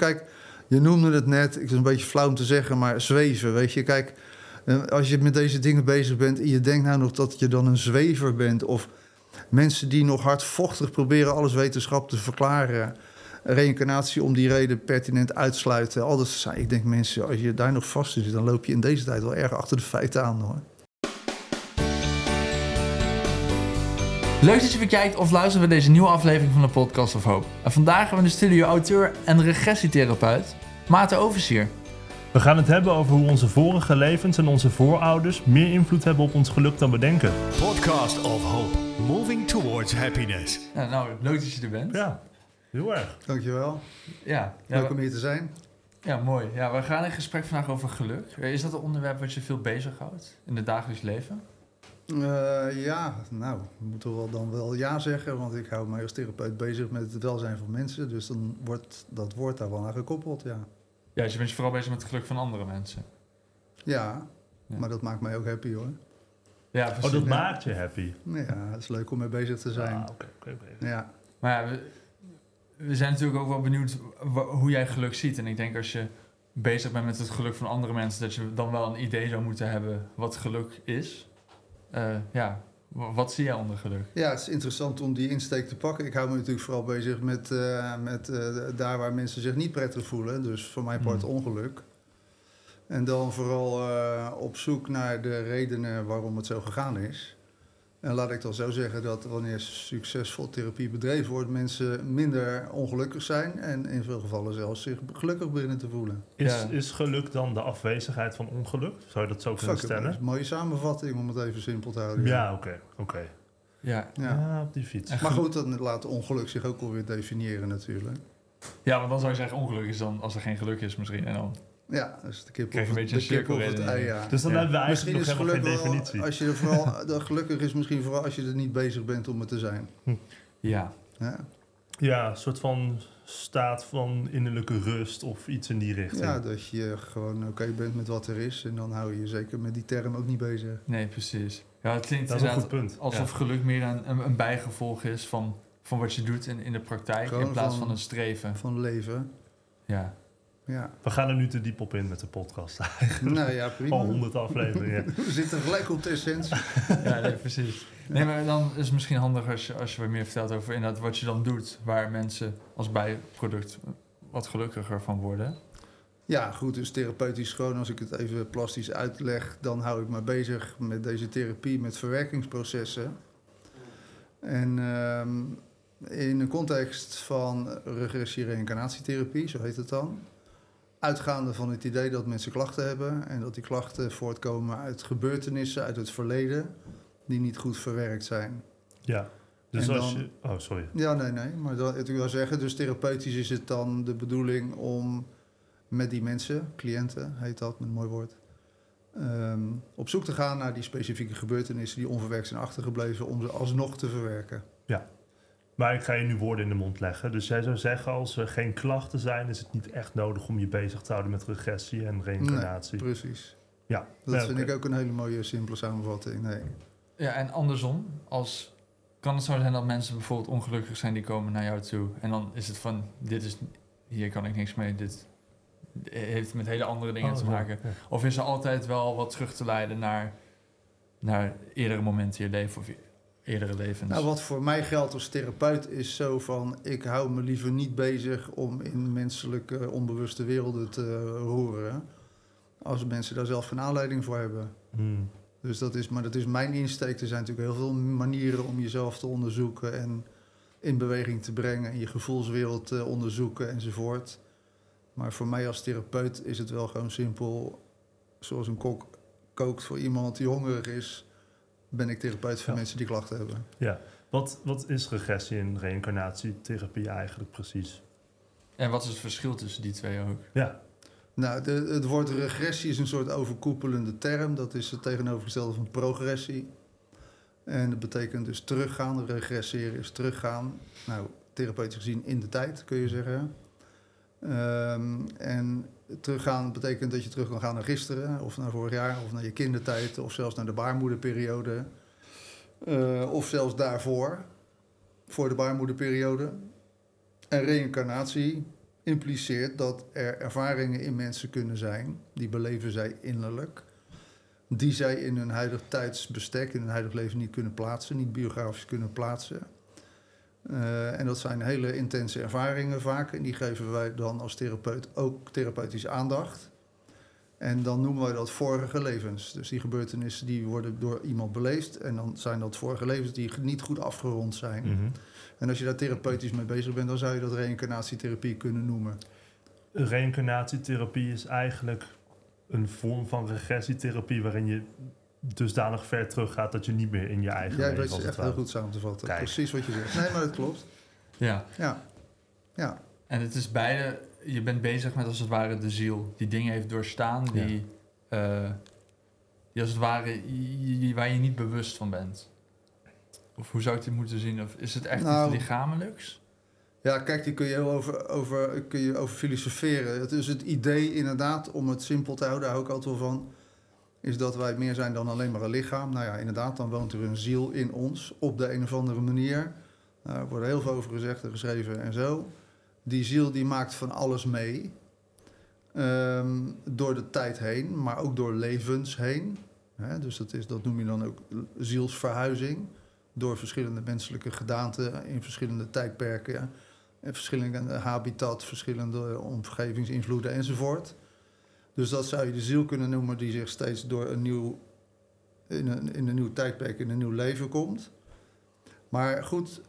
Kijk, je noemde het net, ik is een beetje flauw om te zeggen, maar zweven, weet je. Kijk, eh, als je met deze dingen bezig bent en je denkt nou nog dat je dan een zwever bent... of mensen die nog hardvochtig proberen alles wetenschap te verklaren... reïncarnatie om die reden pertinent uitsluiten. Al dat zijn, ik denk mensen, als je daar nog vast in zit... dan loop je in deze tijd wel erg achter de feiten aan, hoor. Leuk dat je weer kijkt of luistert bij deze nieuwe aflevering van de Podcast of Hope. En vandaag hebben we in de studio auteur en regressietherapeut Maarten Oversier. We gaan het hebben over hoe onze vorige levens en onze voorouders meer invloed hebben op ons geluk dan we denken. Podcast of Hope, moving towards happiness. Ja, nou, leuk dat je er bent. Ja, heel erg. Dankjewel. Ja, ja, Leuk we- om hier te zijn. ja, mooi. Ja, we gaan in gesprek vandaag over geluk. Is dat een onderwerp wat je veel bezighoudt in het dagelijks leven? Eh, ja, nou, ik moet toch wel dan wel ja zeggen, want ik hou mij als therapeut bezig met het welzijn van mensen. Dus dan wordt dat woord daar wel aan gekoppeld, ja. Ja, dus je bent je vooral bezig met het geluk van andere mensen. Ja, Ja. maar dat maakt mij ook happy hoor. Ja, Oh, dat Ja. maakt je happy. Ja, het is leuk om mee bezig te zijn. Ah, oké, oké, oké. Ja, Maar ja, we, we zijn natuurlijk ook wel benieuwd hoe jij geluk ziet. En ik denk als je bezig bent met het geluk van andere mensen, dat je dan wel een idee zou moeten hebben wat geluk is. Eh, ja, wa- wat zie jij onder geluk? ja, het is interessant om die insteek te pakken. Ik hou me natuurlijk vooral bezig met, eh, met eh, daar waar mensen zich niet prettig voelen. Dus voor mijn part Hmm. ongeluk. En dan vooral op zoek naar de redenen waarom het zo gegaan is. En laat ik dan zo zeggen dat wanneer succesvol therapie bedreven wordt, mensen minder ongelukkig zijn en in veel gevallen zelfs zich gelukkig beginnen te voelen. Is, Ja. is geluk dan de afwezigheid van ongeluk? Zou je dat zo kunnen Fuck, dat is stellen? een mooie samenvatting om het even simpel te houden. Ja, oké, oké. Ja, Ja. Ja, op die fiets. Maar goed, dan laat ongeluk zich ook alweer definiëren natuurlijk. ja, want dan zou je zeggen ongeluk is dan als er geen geluk is misschien. En dan, Ja, dus de kip Krijg of een beetje de een kip of het ei, ja. Dus dan Ja. hebben we Misschien eigenlijk is nog helemaal geluk geen wel, definitie. als je er vooral, de gelukkig is misschien vooral als je er niet bezig bent om het te zijn. ja. Ja, Ja, een soort van staat van innerlijke rust of iets in die richting. ja dat je gewoon oké bent met wat er is en dan hou je je zeker met die term ook niet bezig. Nee, precies. Ja, het klinkt dat is een goed punt. alsof Ja. geluk meer een, een, een bijgevolg is van, van wat je doet in, in de praktijk. Gewoon in plaats van- van een streven. Van leven. Ja. Ja, We gaan er nu te diep op in met de podcast. nou ja, prima. Al honderd afleveringen. We zitten gelijk op de essentie. ja, nee, precies. Nee, maar dan is het misschien handig als je, als je wat meer vertelt over inderdaad wat je dan doet, waar mensen als bijproduct wat gelukkiger van worden. Ja, goed, dus therapeutisch gewoon, als ik het even plastisch uitleg, dan hou ik me bezig met deze therapie, met verwerkingsprocessen. En ehm, in de context van regressie-reïncarnatietherapie, zo heet het dan, uitgaande van het idee dat mensen klachten hebben en dat die klachten voortkomen uit gebeurtenissen uit het verleden die niet goed verwerkt zijn. Ja. Dus als je... Oh, sorry. Ja, nee, nee. Maar dat, ik wil zeggen, dus therapeutisch is het dan de bedoeling om met die mensen, cliënten heet dat, met een mooi woord, ehm, op zoek te gaan naar die specifieke gebeurtenissen die onverwerkt zijn achtergebleven, om ze alsnog te verwerken. Maar ik ga je nu woorden in de mond leggen. Dus jij zou zeggen, als er geen klachten zijn, is het niet echt nodig om je bezig te houden met regressie en reïncarnatie. Precies. ja. Dat vind ik ook een hele mooie, simpele samenvatting. Nee. Ja, en andersom, als, kan het zo zijn dat mensen bijvoorbeeld ongelukkig zijn die komen naar jou toe en dan is het van, dit is, hier kan ik niks mee, dit heeft met hele andere dingen Oh, te maken. Ja. Of is er altijd wel wat terug te leiden naar, naar eerdere momenten in je leven of eerdere levens? Nou, wat voor mij geldt als therapeut is zo van, ik hou me liever niet bezig om in menselijke onbewuste werelden te roeren, als mensen daar zelf geen aanleiding voor hebben. Hmm. Dus dat is, maar dat is mijn insteek. Er zijn natuurlijk heel veel manieren om jezelf te onderzoeken en in beweging te brengen en je gevoelswereld te onderzoeken enzovoort. Maar voor mij als therapeut is het wel gewoon simpel. Zoals een kok kookt voor iemand die hongerig is, ben ik therapeut voor Ja. mensen die klachten hebben. Ja. Wat, wat is regressie en reïncarnatietherapie eigenlijk precies? En wat is het verschil tussen die twee ook? Ja. Nou, de, het woord regressie is een soort overkoepelende term. Dat is het tegenovergestelde van progressie. En dat betekent dus teruggaan. Regresseren is teruggaan. Nou, therapeutisch gezien in de tijd, kun je zeggen. Ehm, en teruggaan betekent dat je terug kan gaan naar gisteren, of naar vorig jaar, of naar je kindertijd, of zelfs naar de baarmoederperiode. Eh, of zelfs daarvoor, voor de baarmoederperiode. En reïncarnatie impliceert dat er ervaringen in mensen kunnen zijn, die beleven zij innerlijk, die zij in hun huidig tijdsbestek, in hun huidig leven niet kunnen plaatsen, niet biografisch kunnen plaatsen. Eh, en dat zijn hele intense ervaringen vaak. En die geven wij dan als therapeut ook therapeutische aandacht. En dan noemen wij dat vorige levens. Dus die gebeurtenissen die worden door iemand beleefd. En dan zijn dat vorige levens die niet goed afgerond zijn. Mhm. En als je daar therapeutisch mee bezig bent, dan zou je dat reïncarnatietherapie kunnen noemen. Reïncarnatietherapie is eigenlijk een vorm van regressietherapie waarin je dusdanig ver teruggaat dat je niet meer in je eigen Jij leven weet als het het echt heel goed samen te vatten. Kijk. Precies wat je zegt. Nee, maar dat klopt. Ja. Ja. Ja. En het is beide, je bent bezig met als het ware de ziel. Die dingen heeft doorstaan, die, eh, die als het ware, waar je niet bewust van bent. Of hoe zou ik dit moeten zien? Of is het echt Nou, iets lichamelijks? Ja, kijk, die kun je heel over, over, kun je over filosoferen. Het is het idee inderdaad, om het simpel te houden, daar hou ik altijd wel van, is dat wij meer zijn dan alleen maar een lichaam. Nou ja, inderdaad, dan woont er een ziel in ons op de een of andere manier. Nou, er wordt heel veel over gezegd en geschreven en zo. Die ziel die maakt van alles mee. Ehm, door de tijd heen, maar ook door levens heen. Dus dat, is, dat noem je dan ook zielsverhuizing. Door verschillende menselijke gedaanten in verschillende tijdperken. En verschillende habitat, verschillende omgevingsinvloeden enzovoort. Dus dat zou je de ziel kunnen noemen die zich steeds door een nieuw, in een, in een nieuw tijdperk, in een nieuw leven komt. Maar goed,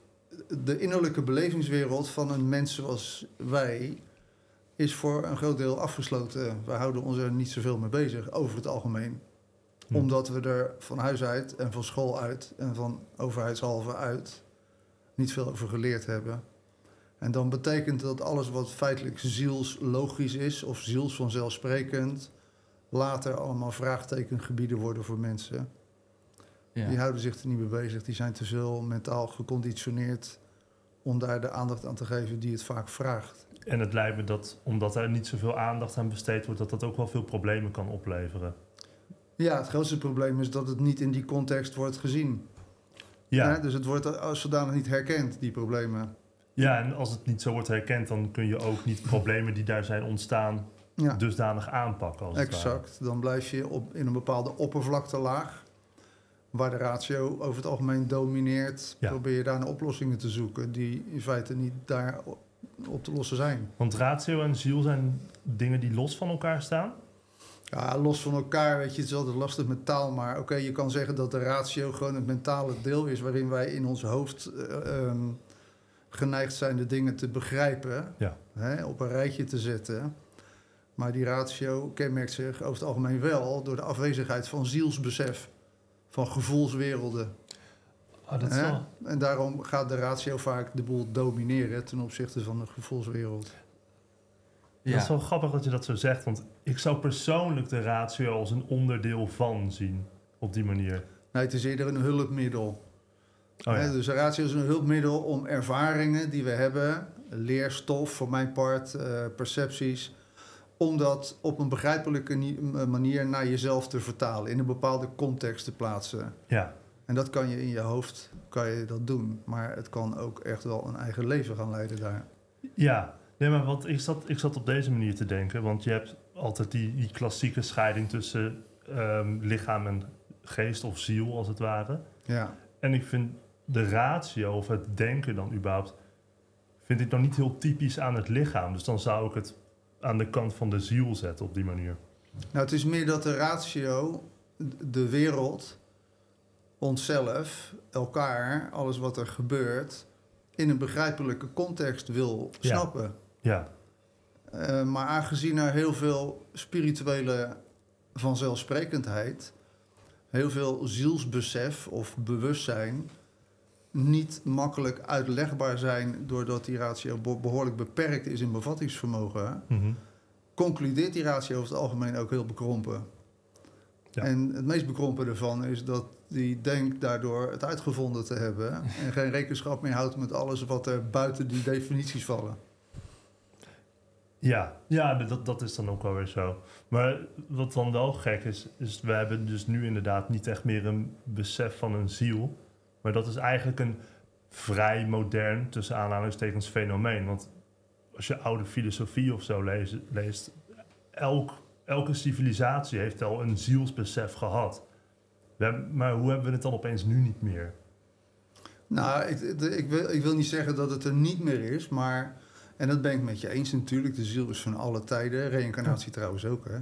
de innerlijke belevingswereld van een mens zoals wij is voor een groot deel afgesloten. We houden ons er niet zoveel mee bezig, over het algemeen. Hm. Omdat we er van huis uit en van school uit en van overheidshalve uit niet veel over geleerd hebben. En dan betekent dat alles wat feitelijk zielslogisch is of ziels vanzelfsprekend, later allemaal vraagtekengebieden worden voor mensen. Ja. Die houden zich er niet mee bezig. Die zijn te veel mentaal geconditioneerd om daar de aandacht aan te geven die het vaak vraagt. En het lijkt me dat, omdat er niet zoveel aandacht aan besteed wordt, dat dat ook wel veel problemen kan opleveren. Ja, het grootste probleem is dat het niet in die context wordt gezien. Ja, Hè? Dus het wordt als zodanig niet herkend, die problemen. Ja, en als het niet zo wordt herkend, dan kun je ook niet problemen die daar zijn ontstaan Ja, dusdanig aanpakken. Als het ware. exact. Dan blijf je op, in een bepaalde oppervlaktelaag, waar de ratio over het algemeen domineert. Ja. Probeer je daar naar oplossingen te zoeken die in feite niet daar op te lossen zijn. Want ratio en ziel zijn dingen die los van elkaar staan. Ja, los van elkaar, weet je, het is altijd lastig met taal. Maar oké, je kan zeggen dat de ratio gewoon het mentale deel is... waarin wij in ons hoofd eh, ehm, geneigd zijn de dingen te begrijpen. Ja. Hè, op een rijtje te zetten. Maar die ratio kenmerkt zich over het algemeen wel... door de afwezigheid van zielsbesef. Van gevoelswerelden. Oh, dat is wel... En daarom gaat de ratio vaak de boel domineren... ten opzichte van de gevoelswereld. Ja. Dat is wel grappig dat je dat zo zegt, want ik zou persoonlijk de ratio als een onderdeel van zien, op die manier. Nee, het is eerder een hulpmiddel. Oh ja. dus de ratio is een hulpmiddel om ervaringen die we hebben, leerstof voor mijn part, eh, percepties, om dat op een begrijpelijke manier naar jezelf te vertalen, in een bepaalde context te plaatsen. ja. En dat kan je in je hoofd kan je dat doen, maar het kan ook echt wel een eigen leven gaan leiden daar. Ja, nee, maar wat, ik, zat, ik zat op deze manier te denken, want je hebt altijd die, die klassieke scheiding tussen ehm, lichaam en geest of ziel, als het ware. Ja, En ik vind de ratio, of het denken dan überhaupt, vind ik dan niet heel typisch aan het lichaam. Dus dan zou ik het aan de kant van de ziel zetten op die manier. nou het is meer dat de ratio de wereld, onszelf, elkaar, alles wat er gebeurt, in een begrijpelijke context wil Ja. snappen. Ja, Eh, maar aangezien er heel veel spirituele vanzelfsprekendheid, heel veel zielsbesef of bewustzijn niet makkelijk uitlegbaar zijn doordat die ratio be- behoorlijk beperkt is in bevattingsvermogen, mhm. concludeert die ratio over het algemeen ook heel bekrompen. Ja. En het meest bekrompen ervan is dat die denkt daardoor het uitgevonden te hebben en geen rekenschap meer houdt met alles wat er buiten die definities vallen. Ja, ja dat, dat is dan ook wel weer zo. Maar wat dan wel gek is, is we hebben dus nu inderdaad niet echt meer een besef van een ziel. Maar dat is eigenlijk een vrij modern, tussen aanhalingstekens, fenomeen. Want als je oude filosofie of zo leest, leest elk, elke civilisatie heeft al een zielsbesef gehad. Maar hoe hebben we het dan opeens nu niet meer? Nou, ik, ik, wil, ik wil niet zeggen dat het er niet meer is, maar... En dat ben ik met je eens natuurlijk. De ziel is van alle tijden. Reïncarnatie trouwens ook, hè.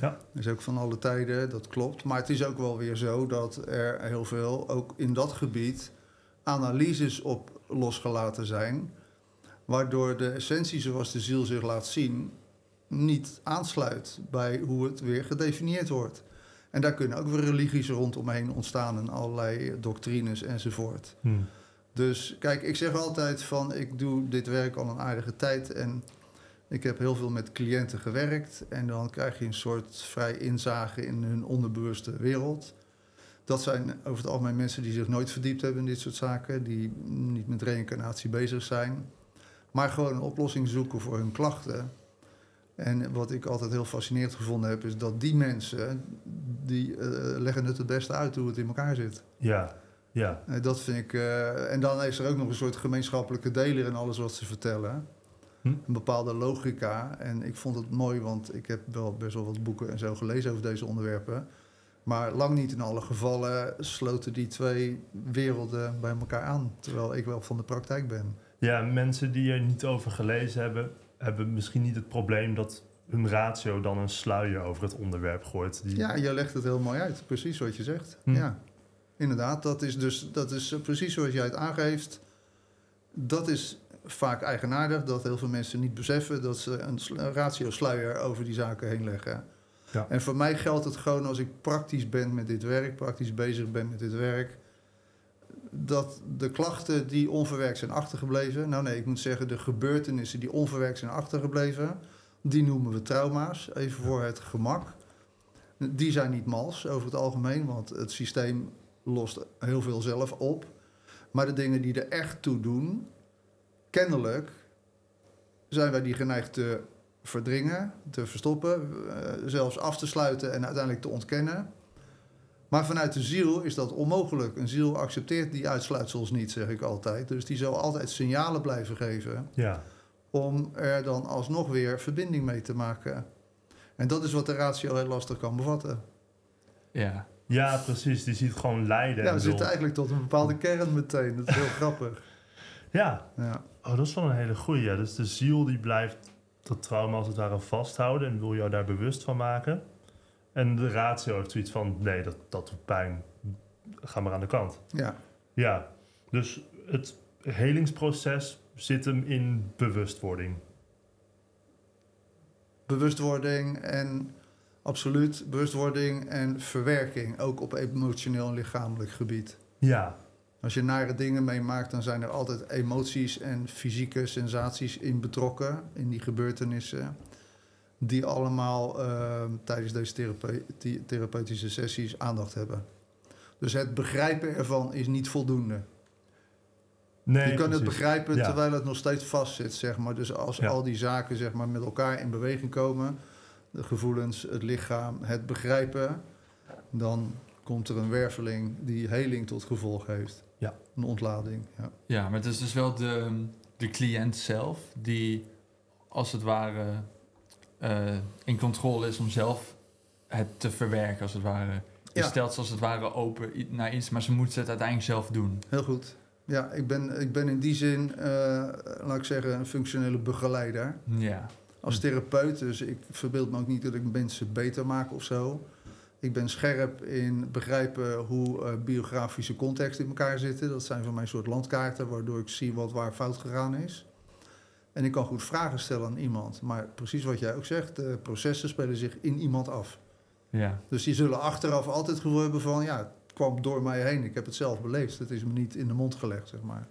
Ja. is ook van alle tijden, dat klopt. Maar het is ook wel weer zo dat er heel veel, ook in dat gebied, analyses op losgelaten zijn. Waardoor de essentie zoals de ziel zich laat zien, niet aansluit bij hoe het weer gedefinieerd wordt. En daar kunnen ook weer religies rondomheen ontstaan en allerlei doctrines enzovoort. Hm. Dus kijk, ik zeg altijd van ik doe dit werk al een aardige tijd en ik heb heel veel met cliënten gewerkt en dan krijg je een soort vrij inzage in hun onderbewuste wereld. Dat zijn over het algemeen mensen die zich nooit verdiept hebben in dit soort zaken, die niet met reïncarnatie bezig zijn, maar gewoon een oplossing zoeken voor hun klachten. En wat ik altijd heel fascinerend gevonden heb, is dat die mensen, die eh, leggen het het beste uit hoe het in elkaar zit. Ja, ja. Eh, Dat vind ik. eh, en dan is er ook nog een soort gemeenschappelijke deler in alles wat ze vertellen. Hm? Een bepaalde logica. En ik vond het mooi, want ik heb wel best wel wat boeken en zo gelezen over deze onderwerpen. Maar lang niet in alle gevallen sloten die twee werelden bij elkaar aan. Terwijl ik wel van de praktijk ben. Ja, mensen die er niet over gelezen hebben, hebben misschien niet het probleem dat hun ratio dan een sluier over het onderwerp gooit. Die, Ja, je legt het heel mooi uit. Precies wat je zegt. Hm. Ja, inderdaad. Dat is dus dat is eh, precies zoals jij het aangeeft. Dat is vaak eigenaardig dat heel veel mensen niet beseffen dat ze een sl- een ratio-sluier over die zaken heen leggen. Ja. En voor mij geldt het gewoon als ik praktisch ben met dit werk, praktisch bezig ben met dit werk, dat de klachten die onverwerkt zijn achtergebleven, nou nee, ik moet zeggen de gebeurtenissen die onverwerkt zijn achtergebleven, die noemen we trauma's, even voor het gemak. Die zijn niet mals over het algemeen, want het systeem lost heel veel zelf op. Maar de dingen die er echt toe doen, kennelijk zijn wij die geneigd te verdringen, te verstoppen, eh, zelfs af te sluiten en uiteindelijk te ontkennen. Maar vanuit de ziel is dat onmogelijk. Een ziel accepteert die uitsluitsels niet, zeg ik altijd. Dus die zal altijd signalen blijven geven ja. om er dan alsnog weer verbinding mee te maken. En dat is wat de ratio heel lastig kan bevatten. Ja. Ja, precies. Die ziet gewoon lijden. Ja, we zitten eigenlijk tot een bepaalde kern meteen. Dat is heel grappig. Ja, Ja. oh, dat is wel een hele goeie. Ja. Dus de ziel die blijft dat trauma als het ware vasthouden en wil jou daar bewust van maken. En de ratio heeft zoiets van, nee, dat, dat doet pijn. Ga maar aan de kant. ja. Ja, dus het helingsproces zit hem in bewustwording. Bewustwording en absoluut bewustwording en verwerking. Ook op emotioneel en lichamelijk gebied. Ja, Als je nare dingen meemaakt, dan zijn er altijd emoties en fysieke sensaties in betrokken, in die gebeurtenissen, die allemaal eh, tijdens deze therape- therapeutische sessies aandacht hebben. Dus het begrijpen ervan is niet voldoende. nee, je kan het begrijpen Ja. terwijl het nog steeds vastzit, zeg maar. Dus als Ja. al die zaken zeg maar, met elkaar in beweging komen, de gevoelens, het lichaam, het begrijpen, dan komt er een werveling die heling tot gevolg heeft. Ja. Een ontlading, ja. Ja, maar het is dus wel de, de cliënt zelf die als het ware eh, in controle is om zelf het te verwerken, als het ware. Je Ja. stelt ze als het ware open naar iets, maar ze moeten het uiteindelijk zelf doen. Heel goed. Ja, ik ben, ik ben in die zin, eh, laat ik zeggen, een functionele begeleider. Ja. Als therapeut, dus ik verbeeld me ook niet dat ik mensen beter maak of zo. Ik ben scherp in begrijpen hoe eh, biografische contexten in elkaar zitten. Dat zijn voor mij een soort landkaarten, waardoor ik zie wat waar fout gegaan is. En ik kan goed vragen stellen aan iemand. Maar precies wat jij ook zegt, de processen spelen zich in iemand af. Ja. Dus die zullen achteraf altijd het gevoel hebben van... ja, het kwam door mij heen, ik heb het zelf beleefd. Het is me niet in de mond gelegd, zeg maar.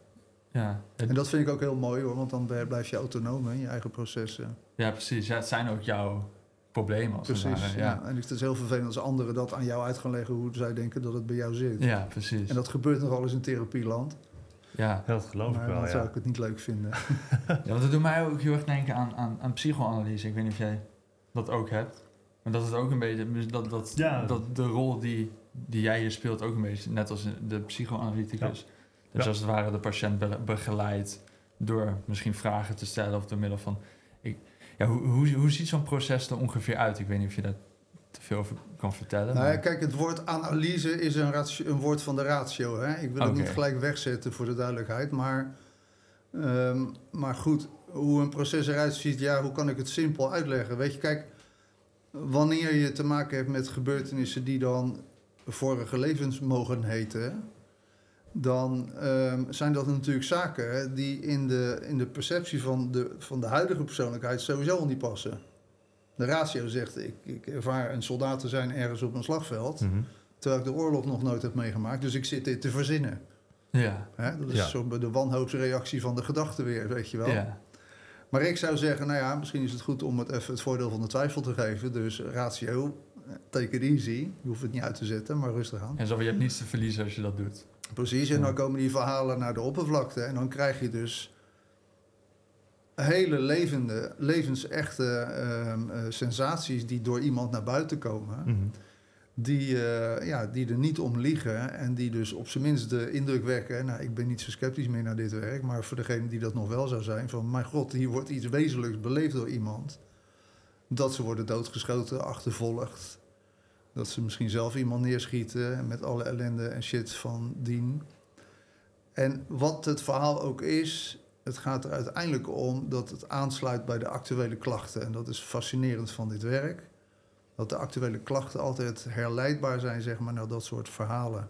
Ja. Het- En dat vind ik ook heel mooi hoor, want dan blijf je autonoom hè, in je eigen processen. ja, precies. Ja, het zijn ook jouw problemen als Precies. ware. ja. Ja. En het is heel vervelend als anderen dat aan jou uit gaan leggen hoe zij denken dat het bij jou zit. ja, precies. En dat gebeurt nogal eens in therapieland. Ja. Ja, dat geloof maar ik wel, dan zou ja. ik het niet leuk vinden. ja, want dat doet mij ook heel erg denken aan, aan, aan psychoanalyse. Ik weet niet of jij dat ook hebt. Maar dat is ook een beetje, dus dat, dat, Ja. dat de rol die, die jij hier speelt ook een beetje, net als de psychoanalyticus. Dat Ja. je als het ware de patiënt be- begeleidt door misschien vragen te stellen of door middel van... Ik, ja, hoe, hoe, hoe ziet zo'n proces er ongeveer uit? Ik weet niet of je daar te veel over kan vertellen. Nou ja, kijk, het woord analyse is een, ratio- een woord van de ratio. Hè? Ik wil het niet gelijk wegzetten voor de duidelijkheid. Maar, ehm, maar goed, hoe een proces eruit ziet, ja, hoe kan ik het simpel uitleggen? Weet je, kijk, wanneer je te maken hebt met gebeurtenissen die dan vorige levens mogen heten, dan ehm, zijn dat natuurlijk zaken die in de, in de perceptie van de, van de huidige persoonlijkheid sowieso al niet passen. De ratio zegt, ik, ik ervaar een soldaat te zijn ergens op een slagveld, Mhm. terwijl ik de oorlog nog nooit heb meegemaakt, dus ik zit dit te verzinnen. Ja, Hè? Dat is Ja. zo de wanhoopsreactie van de gedachte weer, weet je wel. ja. Maar ik zou zeggen, nou ja, misschien is het goed om het even het voordeel van de twijfel te geven. Dus ratio, eh, take it easy. Je hoeft het niet uit te zetten, maar rustig aan. En zo, je hebt niets te verliezen als je dat doet. Precies, en dan komen die verhalen naar de oppervlakte. En dan krijg je dus hele levende, levensechte ehm, eh, sensaties die door iemand naar buiten komen. Mhm. Die, eh, ja, die er niet om liegen en die dus op zijn minst de indruk wekken. Nou, ik ben niet zo sceptisch meer naar dit werk, maar voor degene die dat nog wel zou zijn, van mijn god, hier wordt iets wezenlijks beleefd door iemand. Dat ze worden doodgeschoten, achtervolgd. Dat ze misschien zelf iemand neerschieten met alle ellende en shit van dien. En wat het verhaal ook is, het gaat er uiteindelijk om dat het aansluit bij de actuele klachten. En dat is fascinerend van dit werk. Dat de actuele klachten altijd herleidbaar zijn, zeg maar, naar dat soort verhalen.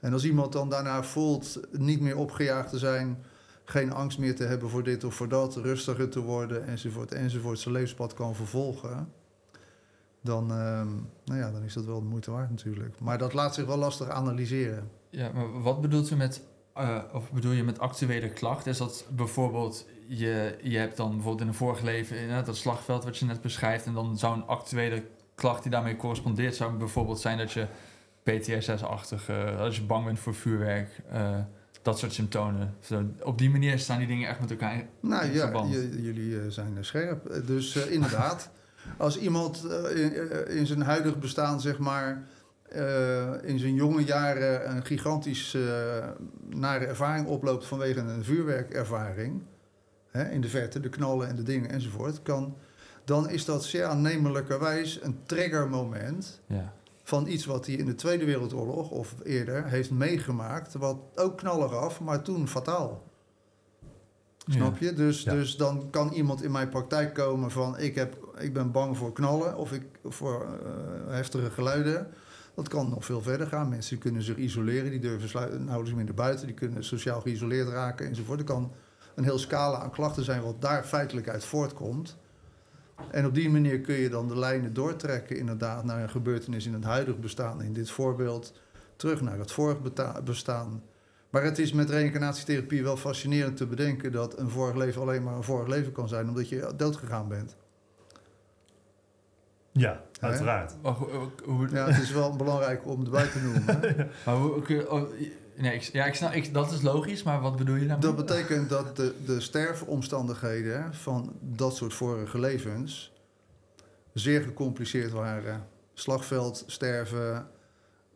En als iemand dan daarna voelt niet meer opgejaagd te zijn, geen angst meer te hebben voor dit of voor dat, rustiger te worden, enzovoort, enzovoort, zijn levenspad kan vervolgen, dan, ehm, nou ja, dan is dat wel de moeite waard natuurlijk. Maar dat laat zich wel lastig analyseren. Ja, maar wat bedoelt u met, eh, of bedoel je met actuele klachten? Is dat bijvoorbeeld, je, je hebt dan bijvoorbeeld in een vorig leven inderdaad dat slagveld wat je net beschrijft, en dan zou een actuele klacht die daarmee correspondeert, zou bijvoorbeeld zijn dat je PTSS-achtige, als je bang bent voor vuurwerk, eh, dat soort symptomen. Zo, op die manier staan die dingen echt met elkaar in Nou ja, verband. jullie eh, zijn eh, scherp. Eh, Dus eh, inderdaad, als iemand eh, in, eh, in zijn huidig bestaan, zeg maar, eh, in zijn jonge jaren een gigantisch eh, nare ervaring oploopt vanwege een vuurwerkervaring, hè, in de verte, de knallen en de dingen enzovoort, kan, dan is dat zeer aannemelijkerwijs een triggermoment Ja. van iets wat hij in de Tweede Wereldoorlog of eerder heeft meegemaakt, wat ook knallen gaf, maar toen fataal. Snap je? Dus, Ja. dus dan kan iemand in mijn praktijk komen van ik, heb, ik ben bang voor knallen of ik, voor eh, heftige geluiden. Dat kan nog veel verder gaan. Mensen kunnen zich isoleren, die durven slui- nauwelijks meer naar buiten, die kunnen sociaal geïsoleerd raken enzovoort. Er kan een heel scala aan klachten zijn wat daar feitelijk uit voortkomt. En op die manier kun je dan de lijnen doortrekken inderdaad naar een gebeurtenis in het huidig bestaan. In dit voorbeeld terug naar het vorig bestaan. Maar het is met reïncarnatietherapie wel fascinerend te bedenken dat een vorig leven alleen maar een vorig leven kan zijn omdat je dood gegaan bent. Ja, uiteraard. Maar hoe- hoe- hoe- Ja, het is wel belangrijk om het bij te noemen. hè. maar hoe- kun je- oh, nee, ik, ja, ik snap, ik, dat is logisch, maar wat bedoel je daarmee? Dat betekent dat de, de sterfomstandigheden van dat soort vorige levens zeer gecompliceerd waren. Slagveld, sterven,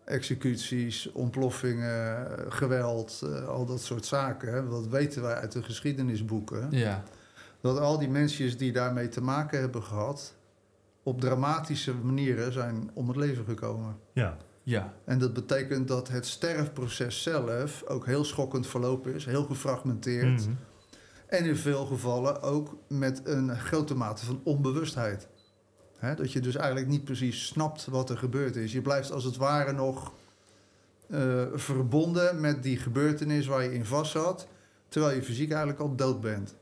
executies, ontploffingen, geweld, eh, al dat soort zaken. Dat weten wij uit de geschiedenisboeken. Ja, dat al die mensen die daarmee te maken hebben gehad, op dramatische manieren zijn om het leven gekomen. Ja, ja, En dat betekent dat het sterfproces zelf ook heel schokkend verlopen is, heel gefragmenteerd. Mhm. En in veel gevallen ook met een grote mate van onbewustheid. Hè, dat je dus eigenlijk niet precies snapt wat er gebeurd is. Je blijft als het ware nog eh, verbonden met die gebeurtenis waar je in vast zat, terwijl je fysiek eigenlijk al dood bent.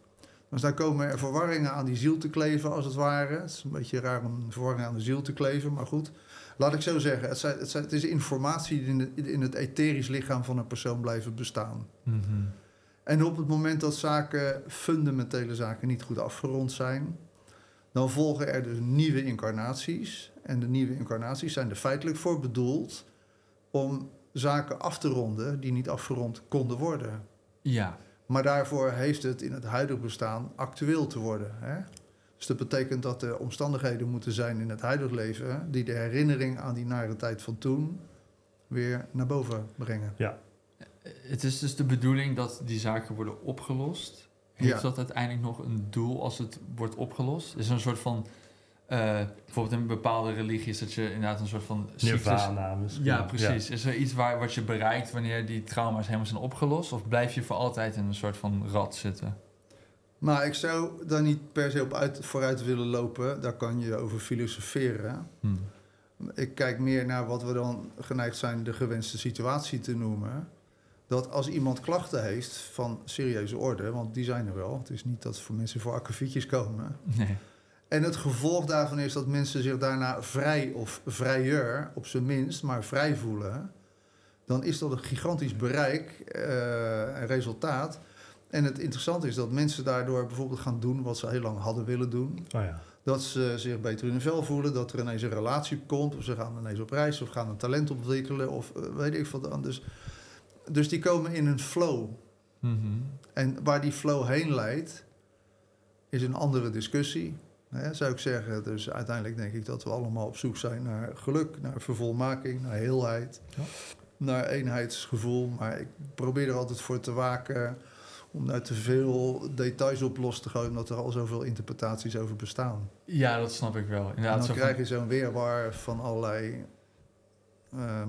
Dus daar komen er verwarringen aan die ziel te kleven, als het ware. Het is een beetje raar om verwarring aan de ziel te kleven, maar goed. Laat ik zo zeggen, het, zijn, het, zijn, het is informatie die in, de- in het etherisch lichaam van een persoon blijven bestaan. Mhm. En op het moment dat zaken, fundamentele zaken, niet goed afgerond zijn, dan volgen er dus nieuwe incarnaties. En de nieuwe incarnaties zijn er feitelijk voor bedoeld om zaken af te ronden die niet afgerond konden worden. ja, Maar daarvoor heeft het in het huidige bestaan actueel te worden. Hè? Dus dat betekent dat er omstandigheden moeten zijn in het huidige leven die de herinnering aan die nare tijd van toen weer naar boven brengen. het is dus de bedoeling dat die zaken worden opgelost. Heeft Ja. dat uiteindelijk nog een doel als het wordt opgelost? Is er een soort van... eh, bijvoorbeeld in een bepaalde religie is dat je inderdaad een soort van... cyclus- Nirvana misschien. Ja, precies. Is er iets waar, wat je bereikt wanneer die trauma's helemaal zijn opgelost? Of blijf je voor altijd in een soort van rat zitten? Maar ik zou daar niet per se op uit, vooruit willen lopen. Daar kan je over filosoferen. Hm. Ik kijk meer naar wat we dan geneigd zijn de gewenste situatie te noemen. Dat als iemand klachten heeft van serieuze orde, want die zijn er wel. Het is niet dat voor mensen voor akkefietjes komen. Nee. En het gevolg daarvan is dat mensen zich daarna vrij of vrijer, op zijn minst, maar vrij voelen. Dan is dat een gigantisch bereik eh, en resultaat. En het interessante is dat mensen daardoor bijvoorbeeld gaan doen wat ze heel lang hadden willen doen. Oh ja. Dat ze zich beter in hun vel voelen, dat er ineens een relatie komt, of ze gaan ineens op reis, of gaan een talent ontwikkelen, of eh, weet ik wat anders. Dus die komen in een flow. Mhm. En waar die flow heen leidt, is een andere discussie. Hè, zou ik zeggen. Dus uiteindelijk denk ik dat we allemaal op zoek zijn naar geluk, naar vervolmaking, naar heelheid, Ja. naar eenheidsgevoel. Maar ik probeer er altijd voor te waken om daar te veel details op los te gooien, omdat er al zoveel interpretaties over bestaan. Ja, dat snap ik wel. En Inderdaad, dan zo van- krijg je zo'n weerwar van allerlei. ehm,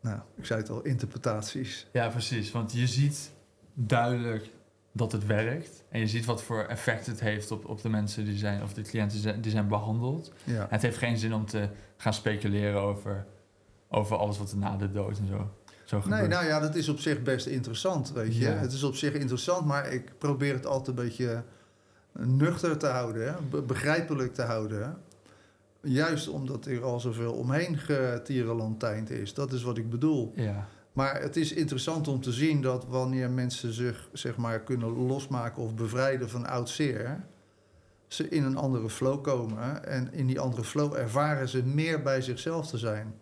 nou, ik zei het al, interpretaties. Ja, precies. Want je ziet duidelijk dat het werkt. En je ziet wat voor effect het heeft op, op de mensen die zijn, of de cliënten zijn- die zijn behandeld. Ja. Het heeft geen zin om te gaan speculeren over, over alles wat er na de dood en zo, zo Nee, gebeurt. nou ja, dat is op zich best interessant, weet je. Ja. Het is op zich interessant, maar ik probeer het altijd een beetje nuchter te houden, be- begrijpelijk te houden. Juist omdat er al zoveel omheen getierenlantijnd is. Dat is wat ik bedoel. Ja, Maar het is interessant om te zien dat wanneer mensen zich zeg maar, kunnen losmaken of bevrijden van oud zeer, ze in een andere flow komen. En in die andere flow ervaren ze meer bij zichzelf te zijn.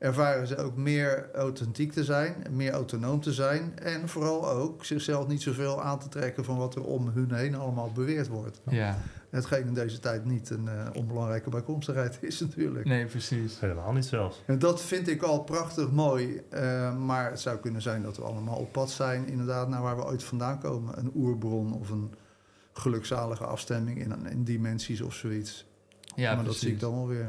Ervaren ze ook meer authentiek te zijn, meer autonoom te zijn. En vooral ook zichzelf niet zoveel aan te trekken van wat er om hun heen allemaal beweerd wordt. ja. Hetgeen in deze tijd niet een eh, onbelangrijke bijkomstigheid is natuurlijk. nee, precies. Helemaal niet zelfs. En dat vind ik al prachtig mooi. eh, maar het zou kunnen zijn dat we allemaal op pad zijn, inderdaad, naar waar we ooit vandaan komen. Een oerbron of een gelukzalige afstemming in, in dimensies of zoiets. Ja, maar dat zie ik dan wel weer.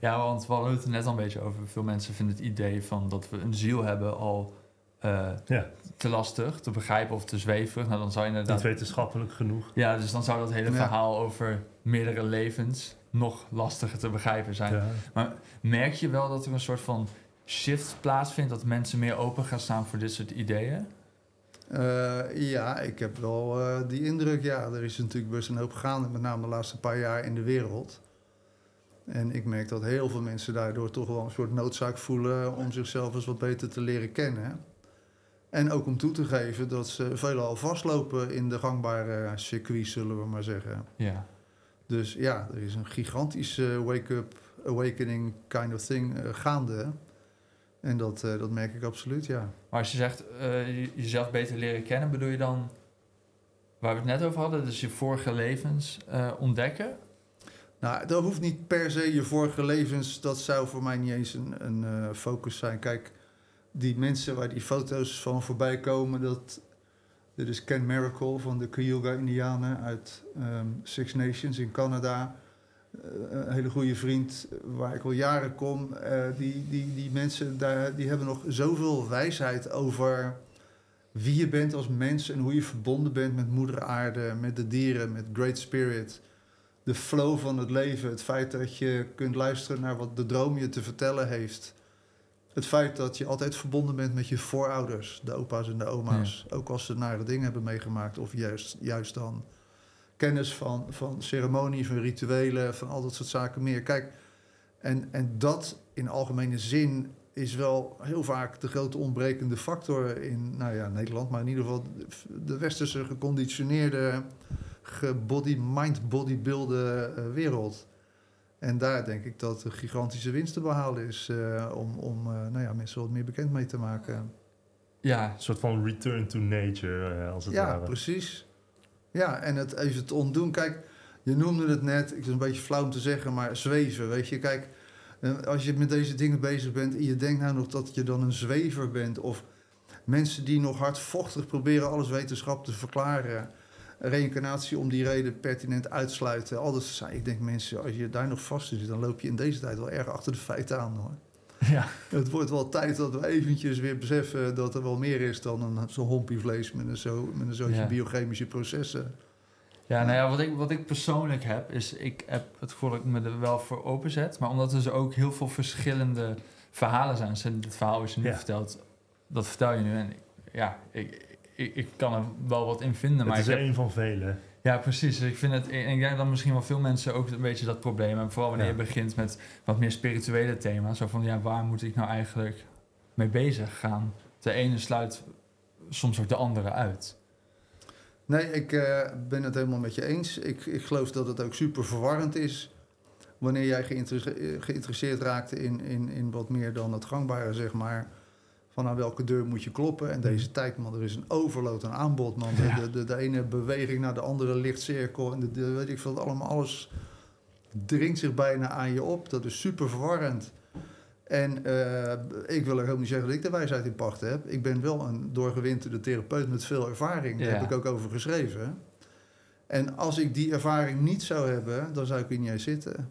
Ja, want we hadden het er net al een beetje over. Veel mensen vinden het idee van dat we een ziel hebben al eh, Ja. te lastig, te begrijpen of te zweverig. Nou, dan zou je inderdaad... Niet wetenschappelijk genoeg. Ja, dus dan zou dat hele Ja. verhaal over meerdere levens nog lastiger te begrijpen zijn. Ja. Maar merk je wel dat er een soort van shift plaatsvindt, dat mensen meer open gaan staan voor dit soort ideeën? Eh, ja, ik heb wel eh, die indruk. Ja, er is natuurlijk best een hoop gaande, met name de laatste paar jaar in de wereld. En ik merk dat heel veel mensen daardoor toch wel een soort noodzaak voelen om zichzelf eens wat beter te leren kennen. En ook om toe te geven dat ze veelal vastlopen in de gangbare circuits, zullen we maar zeggen. Ja. Dus ja, er is een gigantische wake-up, awakening kind of thing eh, gaande. En dat, eh, dat merk ik absoluut, ja. Maar als je zegt eh, je- jezelf beter leren kennen, bedoel je dan waar we het net over hadden, dus je vorige levens ontdekken? Nou, dat hoeft niet per se je vorige levens. Dat zou voor mij niet eens een, een eh, focus zijn. Kijk, die mensen waar die foto's van voorbij komen, dat, dit is Ken Miracle van de Cayuga-Indianen uit ehm, Six Nations in Canada. Eh, een hele goede vriend waar ik al jaren kom. Eh, die, die, die mensen daar, die hebben nog zoveel wijsheid over wie je bent als mens en hoe je verbonden bent met moeder aarde, met de dieren, met Great Spirit de flow van het leven. Het feit dat je kunt luisteren naar wat de droom je te vertellen heeft. Het feit dat je altijd verbonden bent met je voorouders, de opa's en de oma's. Ook als ze nare dingen hebben meegemaakt. Of juist, juist dan kennis van, van ceremonie, van rituelen, van al dat soort zaken meer. Kijk, en, en dat in algemene zin is wel heel vaak de grote ontbrekende factor in nou ja, Nederland. Maar in ieder geval de westerse geconditioneerde gebody, mind bodybuilden uh, wereld. En daar denk ik dat een gigantische winst te behalen is uh, om, om uh, nou ja, mensen wat meer bekend mee te maken. Ja. Een soort van return to nature, als het ja, ware. Ja, precies. Ja, en het even te ontdoen. Kijk, je noemde het net, ik is een beetje flauw om te zeggen, maar zweven, weet je. Kijk, als je met deze dingen bezig bent en je denkt nou nog dat je dan een zwever bent... of mensen die nog hardvochtig proberen alles wetenschap te verklaren... reïncarnatie om die reden pertinent uitsluiten. Al dat zijn, ik denk mensen, als je daar nog vast in zit... dan loop je in deze tijd wel erg achter de feiten aan hoor. Ja. Het wordt wel tijd dat we eventjes weer beseffen dat er wel meer is dan een zo'n hompie vlees met een, zo, met een zootje Ja. biochemische processen. Ja, nou ja, wat ik, wat ik persoonlijk heb, is ik heb het gevoel dat ik me er wel voor openzet. Maar omdat er dus ook heel veel verschillende verhalen zijn. Dus het verhaal je nu Ja. vertelt, dat vertel je nu. En ik- ja, ik, ik, ik kan er wel wat in vinden. Maar het ik is heb, een van vele. ja, precies. Dus ik vind het, en ik denk dat misschien wel veel mensen ook een beetje dat probleem hebben. Vooral wanneer Ja. je begint met wat meer spirituele thema's. Zo van, ja, waar moet ik nou eigenlijk mee bezig gaan? De ene sluit soms ook de andere uit. Nee, ik eh, ben het helemaal met je eens. Ik, ik geloof dat het ook super verwarrend is wanneer jij eh, geïnteresseerd raakt in, in, in wat meer dan het gangbare, zeg maar. Van aan welke deur moet je kloppen? En deze tijd, man, er is een overload aan aanbod, man. De, Ja. de, de, de ene beweging naar de andere lichtcirkel en de, de- weet ik veel, allemaal alles dringt zich bijna aan je op. Dat is super verwarrend. En eh, ik wil er ook niet zeggen dat ik de wijsheid in pacht heb. Ik ben wel een doorgewinterde therapeut met veel ervaring. Daar Ja. heb ik ook over geschreven. En als ik die ervaring niet zou hebben, dan zou ik hier niet eens zitten.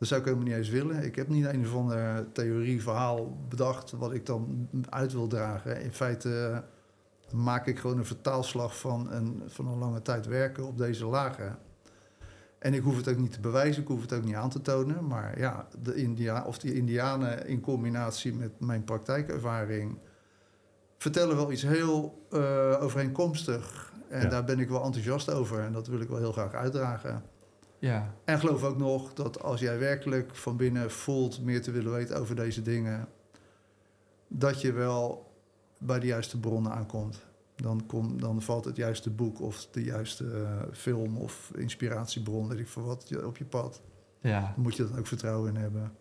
Dat zou ik helemaal niet eens willen. Ik heb niet een of ander theorie, verhaal bedacht wat ik dan uit wil dragen. In feite eh, maak ik gewoon een vertaalslag van een, van een lange tijd werken op deze lagen. En ik hoef het ook niet te bewijzen, ik hoef het ook niet aan te tonen. Maar ja, de India of die Indianen in combinatie met mijn praktijkervaring vertellen wel iets heel eh, overeenkomstig. En Ja. daar ben ik wel enthousiast over en dat wil ik wel heel graag uitdragen. Ja, En geloof ook nog dat als jij werkelijk van binnen voelt meer te willen weten over deze dingen, dat je wel bij de juiste bronnen aankomt. Dan, kom, dan valt het juiste boek of de juiste eh, film of inspiratiebron, weet ik veel wat, je- op je pad. ja. Dan moet je er ook vertrouwen in hebben.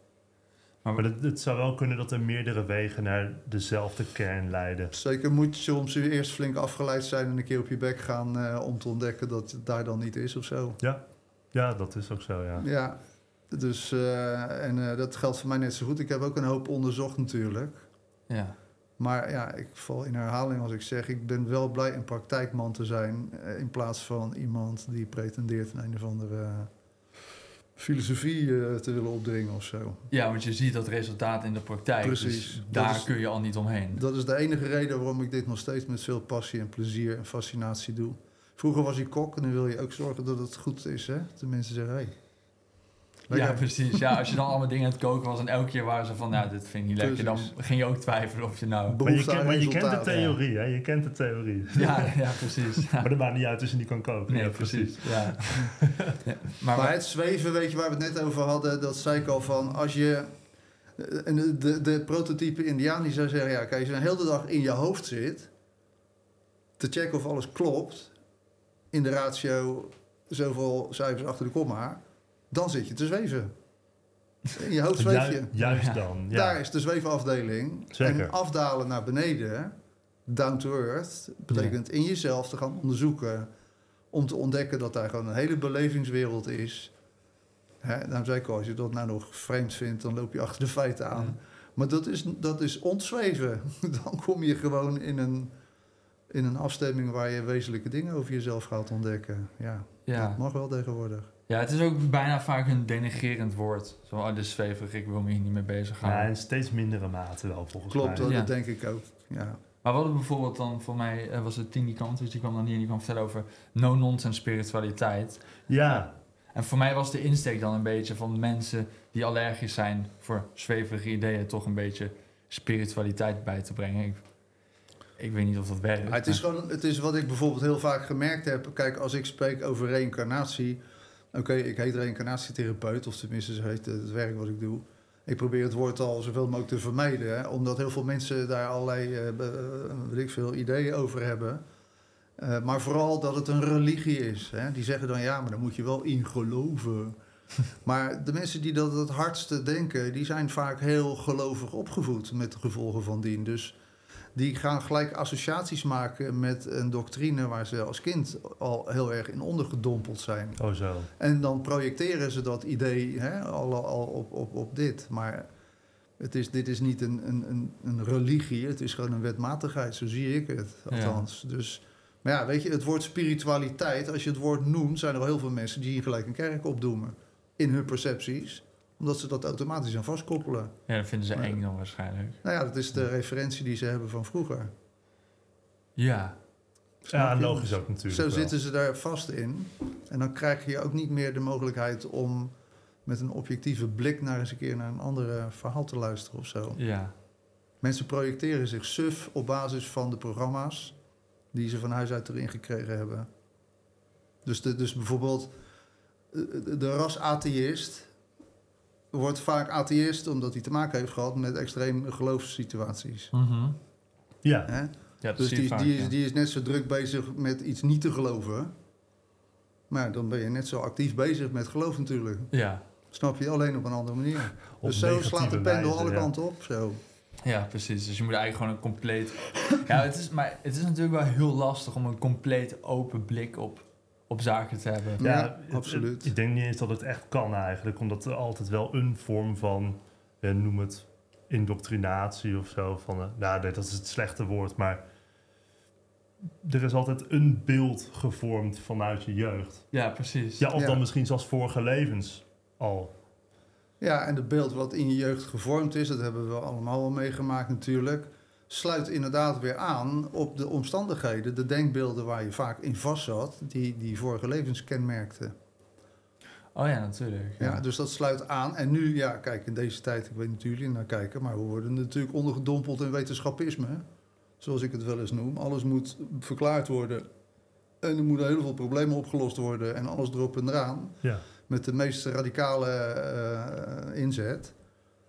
Maar, Maar het, het zou wel kunnen dat er meerdere wegen naar dezelfde kern leiden. Zeker moet je soms eerst flink afgeleid zijn en een keer op je bek gaan eh, om te ontdekken dat het daar dan niet is of zo. Ja, ja dat is ook zo, ja. Ja, dus eh, en eh, dat geldt voor mij net zo goed. Ik heb ook een hoop onderzocht natuurlijk. ja. Maar ja, ik val in herhaling als ik zeg, ik ben wel blij een praktijkman te zijn. eh, in plaats van iemand die pretendeert een, een of andere filosofie te willen opdringen of zo. Ja, want je ziet dat resultaat in de praktijk. Precies. Dus daar is- kun je al niet omheen. Dat is de enige reden waarom ik dit nog steeds met veel passie en plezier en fascinatie doe. Vroeger was ik kok en dan wil je ook zorgen dat het goed is. Hè? De mensen zeggen, hey, Ja, precies. Ja, als je dan allemaal dingen aan het koken was en elke keer waren ze van, nou, dit vind ik niet lekker, dan ging je ook twijfelen of je nou... Maar je, ken- maar je kent de theorie, hè? Je kent de theorie. Ja, ja precies. Ja. Maar dat maakt niet uit als je niet kan koken. Nee, Ja, precies. Ja. Ja, Maar, Maar het zweven, weet je, waar we het net over hadden, dat zei ik al van als je. En de, de, de prototype Indiaan die zou zeggen: ja, kijk, als je een hele dag in je hoofd zit. te checken of alles klopt. In de ratio zoveel cijfers achter de komma. dan zit je te zweven. In je hoofd zweef je. Ju- juist dan. Ja. Daar is de zweefafdeling. Zeker. En afdalen naar beneden, down to earth, betekent in jezelf te gaan onderzoeken. Om te ontdekken dat daar gewoon een hele belevingswereld is. Hè, daarom zei ik al, als je dat nou nog vreemd vindt, dan loop je achter de feiten aan. Maar dat is, dat is ontzweven. Dan kom je gewoon in een, in een afstemming waar je wezenlijke dingen over jezelf gaat ontdekken. Ja, ja. dat mag wel tegenwoordig. ja, het is ook bijna vaak een denigerend woord. Zo, oh, dit is zweverig, ik wil me hier niet mee bezig Ja, in steeds mindere mate wel, volgens Klopt, mij. dat, Ja. dat denk ik ook. Ja. Maar wat bijvoorbeeld dan voor mij eh, was het Tini Kant, dus die kwam dan hier en die kwam vertellen over no-nonsense spiritualiteit. Ja, En voor mij was de insteek dan een beetje van mensen die allergisch zijn voor zweverige ideeën, toch een beetje spiritualiteit bij te brengen. Ik, ik weet niet of dat werkt. Het, is gewoon, het is wat ik bijvoorbeeld heel vaak gemerkt heb. Kijk, als ik spreek over reïncarnatie. Oké, ik heet reïncarnatietherapeut, of tenminste, zo heet het werk wat ik doe. Ik probeer het woord al zoveel mogelijk te vermijden, hè, omdat heel veel mensen daar allerlei eh, weet ik veel, ideeën over hebben. Eh, maar vooral dat het een religie is. Hè. Die zeggen dan ja, maar dan moet je wel in geloven. maar de mensen die dat het hardste denken, die zijn vaak heel gelovig opgevoed met de gevolgen van dien. Dus die gaan gelijk associaties maken met een doctrine waar ze als kind al heel erg in ondergedompeld zijn. Oh zo. En dan projecteren ze dat idee hè, al, al op, op, op dit. Maar het is, dit is niet een, een, een, een religie, het is gewoon een wetmatigheid, zo zie ik het althans. Dus, maar ja, weet je, het woord spiritualiteit, als je het woord noemt, zijn er al heel veel mensen die hier gelijk een kerk opdoemen. In hun percepties, omdat ze dat automatisch aan vastkoppelen. Ja, dat vinden ze Maar- eng dan waarschijnlijk. Nou ja, dat is de referentie die ze hebben van vroeger. Ja, Snap Ja, logisch ook natuurlijk Zo wel. zitten ze daar vast in. En dan krijg je ook niet meer de mogelijkheid om met een objectieve blik naar eens een keer naar een andere verhaal te luisteren of zo. ja. Mensen projecteren zich suf op basis van de programma's die ze van huis uit erin gekregen hebben. Dus, de, dus bijvoorbeeld eh, de, de ras atheïst wordt vaak atheïst omdat hij te maken heeft gehad met extreme geloofssituaties. Mhm. Ja, Hè? Ja, Dus die, vaak, die, is, ja. die is net zo druk bezig met iets niet te geloven. Maar dan ben je net zo actief bezig met geloof natuurlijk. Ja. Snap je? Alleen op een andere manier. op dus zo slaat de pendel wijze, alle ja. kanten op. Zo. ja, precies. Dus je moet eigenlijk gewoon een compleet... Ja, het is, maar het is natuurlijk wel heel lastig om een compleet open blik op, op zaken te hebben. Ja, Ja, het- absoluut. het- ik denk niet eens dat het echt kan eigenlijk, omdat er altijd wel een vorm van, eh, noem het indoctrinatie of zo, van, eh, nou nee, dat is het slechte woord, maar er is altijd een beeld gevormd vanuit je jeugd. Ja, precies. Ja, of Ja. dan misschien zelfs vorige levens al. Ja, en het beeld wat in je jeugd gevormd is, dat hebben we allemaal wel meegemaakt natuurlijk, sluit inderdaad weer aan op de omstandigheden, de denkbeelden waar je vaak in vast zat, die die vorige levens kenmerkten. Oh ja, natuurlijk. Ja. dus dat sluit aan. En nu, ja, kijk, in deze tijd, ik weet niet hoe jullie naar kijken, maar we worden natuurlijk ondergedompeld in wetenschappisme, zoals ik het wel eens noem. Alles moet verklaard worden en er moeten heel veel problemen opgelost worden en alles erop en eraan. Ja, met de meest radicale eh, inzet.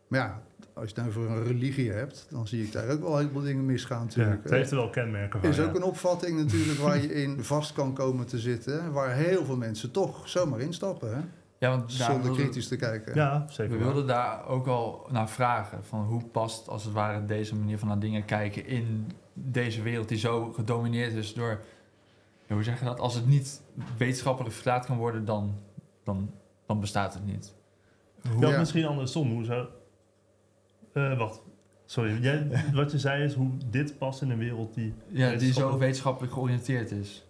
Maar ja, als je het nou voor een religie hebt, dan zie ik daar ook wel heel veel dingen misgaan ja natuurlijk. het heeft er wel kenmerken van. is ja. ook een opvatting natuurlijk waar je in vast kan komen te zitten, waar heel veel mensen toch zomaar instappen, hè? Ja, want daar zonder kritisch te kijken. Ja, zeker We wilden daar ook al naar vragen. Van hoe past als het ware deze manier van naar dingen kijken in deze wereld die zo gedomineerd is door. ja, hoe zeg je dat? Als het niet wetenschappelijk verklaard kan worden, dan, dan, dan bestaat het niet. Hoe, Ja, Ja. misschien andersom. Hoe zou... Eh, wacht, sorry. Jij, wat je zei is hoe dit past in een wereld die... ja, die zo wetenschappelijk- wetenschappelijk georiënteerd is.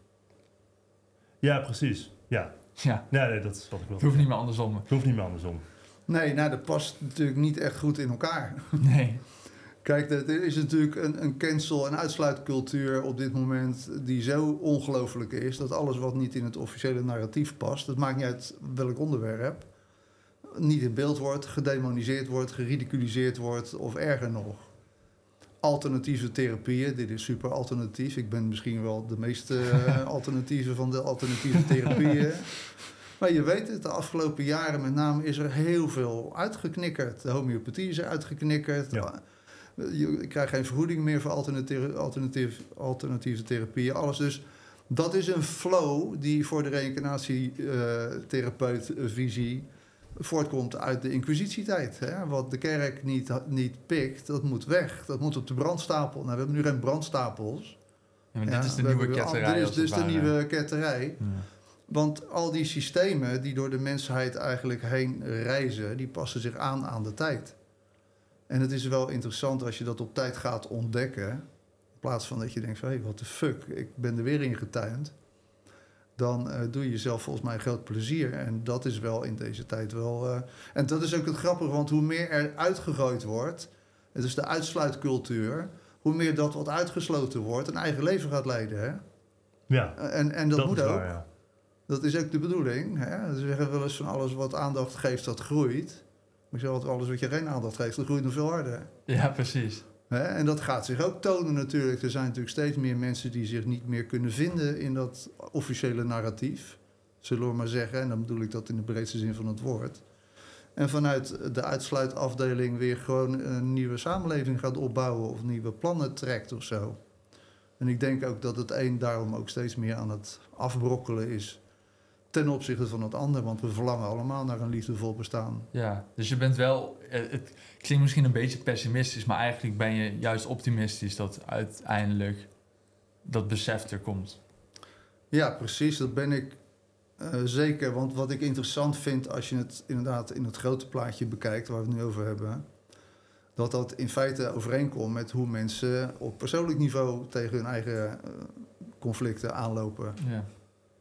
Ja, precies. Ja, Ja, nee, nee dat is wat ik wil. het hoeft niet meer andersom. Het hoeft niet meer andersom. Nee, nou, dat past natuurlijk niet echt goed in elkaar. Nee. Kijk, er is natuurlijk een, een cancel- en uitsluitcultuur op dit moment die zo ongelooflijk is dat alles wat niet in het officiële narratief past, dat maakt niet uit welk onderwerp, niet in beeld wordt, gedemoniseerd wordt, geridiculiseerd wordt of erger nog. Alternatieve therapieën, dit is super alternatief. Ik ben misschien wel de meest eh, alternatieve van de alternatieve therapieën. Maar je weet het, de afgelopen jaren met name is er heel veel uitgeknikkerd. De homeopathie is er uitgeknikkerd. Ja. Je krijgt geen vergoeding meer voor alternatieve, alternatieve therapieën. Alles dus. Dat is een flow die voor de reïncarnatietherapeut-visie voortkomt uit de inquisitietijd. Hè? Wat de kerk niet, niet pikt, dat moet weg. Dat moet op de brandstapel. Nou, we hebben nu geen brandstapels. Ja, maar Ja, dit is de we nieuwe ketterij. Dit is dus de nieuwe ketterij. Ja. Want al die systemen die door de mensheid eigenlijk heen reizen, die passen zich aan aan de tijd. En het is wel interessant als je dat op tijd gaat ontdekken, in plaats van dat je denkt hé, wat de fuck, ik ben er weer in getuind. Dan eh, doe je jezelf volgens mij groot plezier. En dat is wel in deze tijd wel. eh, en dat is ook het grappige, want hoe meer er uitgegooid wordt, het is de uitsluitcultuur, hoe meer dat wat uitgesloten wordt, een eigen leven gaat leiden. Hè? Ja, En, en dat, moet is ook. waar, ja. Dat is ook de bedoeling. Hè? Ze zeggen wel eens van alles wat aandacht geeft, dat groeit. Maar ik zeg altijd, alles wat je geen aandacht geeft, dat groeit nog veel harder. ja, precies. En dat gaat zich ook tonen natuurlijk. Er zijn natuurlijk steeds meer mensen die zich niet meer kunnen vinden in dat officiële narratief. Zullen we maar zeggen. En dan bedoel ik dat in de breedste zin van het woord. En vanuit de uitsluitafdeling weer gewoon een nieuwe samenleving gaat opbouwen of nieuwe plannen trekt of zo. En ik denk ook dat het een daarom ook steeds meer aan het afbrokkelen is. Ten opzichte van het ander. Want we verlangen allemaal naar een liefdevol bestaan. Ja, dus je bent wel... eh, Het klinkt misschien een beetje pessimistisch... maar eigenlijk ben je juist optimistisch... dat uiteindelijk dat besef er komt. Ja, precies. Dat ben ik eh, zeker. Want wat ik interessant vind als je het inderdaad in het grote plaatje bekijkt, waar we het nu over hebben, dat dat in feite overeenkomt met hoe mensen op persoonlijk niveau tegen hun eigen eh, conflicten aanlopen. Ja,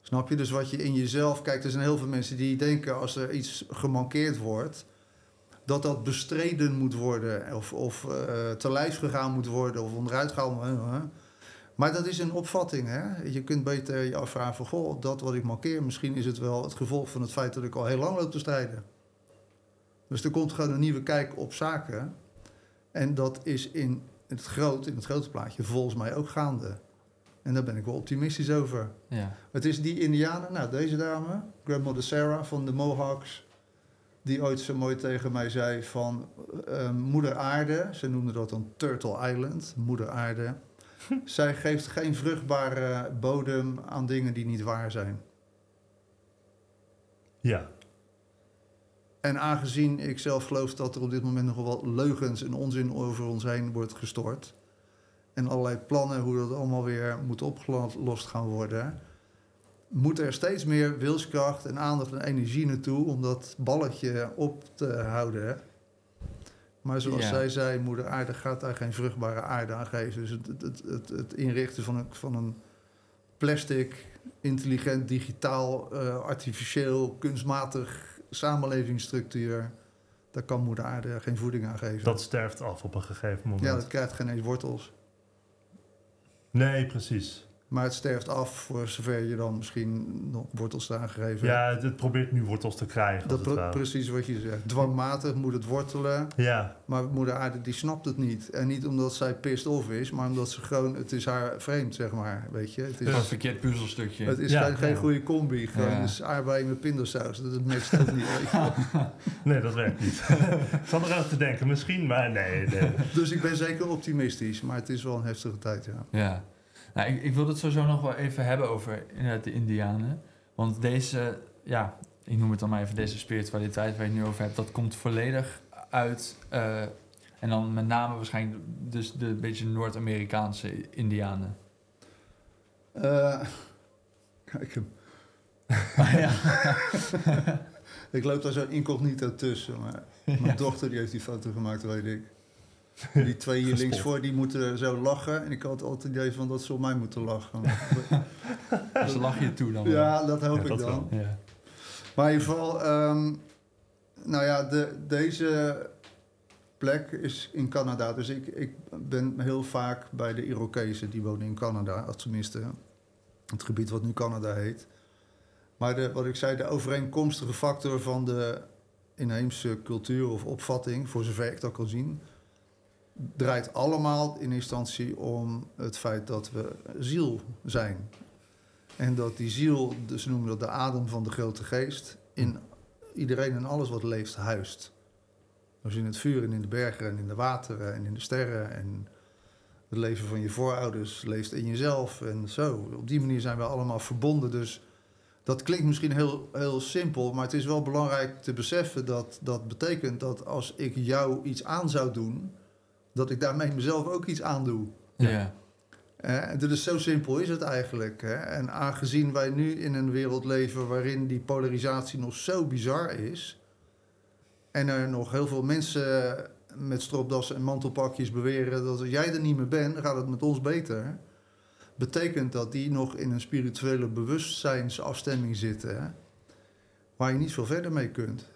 Snap je? Dus wat je in jezelf kijkt, er zijn heel veel mensen die denken als er iets gemankeerd wordt, dat dat bestreden moet worden of, of eh, te lijf gegaan moet worden of onderuit gehaald. worden. Maar dat is een opvatting. Hè? Je kunt beter je afvragen van, goh, dat wat ik mankeer, misschien is het wel het gevolg van het feit dat ik al heel lang loop te strijden. Dus er komt gewoon een nieuwe kijk op zaken. En dat is in het, groot, in het grote plaatje volgens mij ook gaande. En daar ben ik wel optimistisch over. ja. Het is die Indianen, nou deze dame, Grandmother Sarah van de Mohawks, die ooit zo mooi tegen mij zei van eh, Moeder Aarde, ze noemde dat dan Turtle Island, Moeder Aarde. Zij geeft geen vruchtbare bodem aan dingen die niet waar zijn. Ja, En aangezien ik zelf geloof dat er op dit moment nogal wat leugens en onzin over ons heen wordt gestort. En allerlei plannen hoe dat allemaal weer moet opgelost gaan worden. Moet er steeds meer wilskracht en aandacht en energie naartoe om dat balletje op te houden. Maar zoals Ja. zij zei, moeder aarde gaat daar geen vruchtbare aarde aan geven. Dus het, het, het, inrichten van een, van een plastic, intelligent, digitaal, eh, artificieel, kunstmatig samenlevingsstructuur. Daar kan moeder aarde geen voeding aan geven. dat sterft af op een gegeven moment. ja, dat krijgt geen eens wortels. Nee, precies. Maar het sterft af voor zover je dan misschien nog wortels eraan gegeven hebt. Ja, het, het probeert nu wortels te krijgen. Dat pre- ware. precies wat je zegt. Dwangmatig moet het wortelen. Ja, Maar moeder aarde die snapt het niet. En niet omdat zij pissed off is, maar omdat ze gewoon... Het is haar vreemd, zeg maar. Weet je? Het is, Dat is een verkeerd puzzelstukje. het is Ja, geen, goede combi. Gewoon Ja. dus aardbei met pindasaus. Dat matcht ook niet. Weet je? nee, dat werkt niet. ik zat er aan te denken, misschien, maar nee. nee. Dus ik ben zeker optimistisch. Maar het is wel een heftige tijd, ja. Ja. Nou, ik, ik wil het sowieso nog wel even hebben over inderdaad de Indianen. Want deze, ja, ik noem het dan maar even deze spiritualiteit waar je het nu over hebt, dat komt volledig uit. eh, en dan met name waarschijnlijk dus de beetje Noord-Amerikaanse Indianen. Eh, kijk hem. ja. Ik loop daar zo incognito tussen. Maar mijn dochter die heeft die foto gemaakt, weet ik. Die twee hier Gespot. links voor, die moeten zo lachen. En ik had altijd het idee van dat ze op mij moeten lachen. Dus lach je toe dan. wel. ja, dat hoop Ja, ik dat dan. Ja. Maar in ieder geval, ehm, nou ja, de, deze plek is in Canada. Dus ik, ik ben heel vaak bij de Irokezen, die wonen in Canada, tenminste het gebied wat nu Canada heet. Maar de, wat ik zei, de overeenkomstige factor van de inheemse cultuur of opvatting, voor zover ik dat kan zien, draait allemaal in instantie om het feit dat we ziel zijn. En dat die ziel, dus noemen dat de adem van de grote geest, in iedereen en alles wat leeft huist. Dus in het vuur en in de bergen en in de wateren en in de sterren. En het leven van je voorouders leeft in jezelf en zo. Op die manier zijn we allemaal verbonden. Dus dat klinkt misschien heel, heel simpel, maar het is wel belangrijk te beseffen dat dat betekent dat als ik jou iets aan zou doen, dat ik daarmee mezelf ook iets aandoe. Ja. Eh, dus zo simpel is het eigenlijk. Hè? En aangezien wij nu in een wereld leven waarin die polarisatie nog zo bizar is. En er nog heel veel mensen met stropdassen en mantelpakjes beweren dat als jij er niet meer bent, dan gaat het met ons beter. Betekent dat die nog in een spirituele bewustzijnsafstemming zitten. hè, Waar je niet veel verder mee kunt.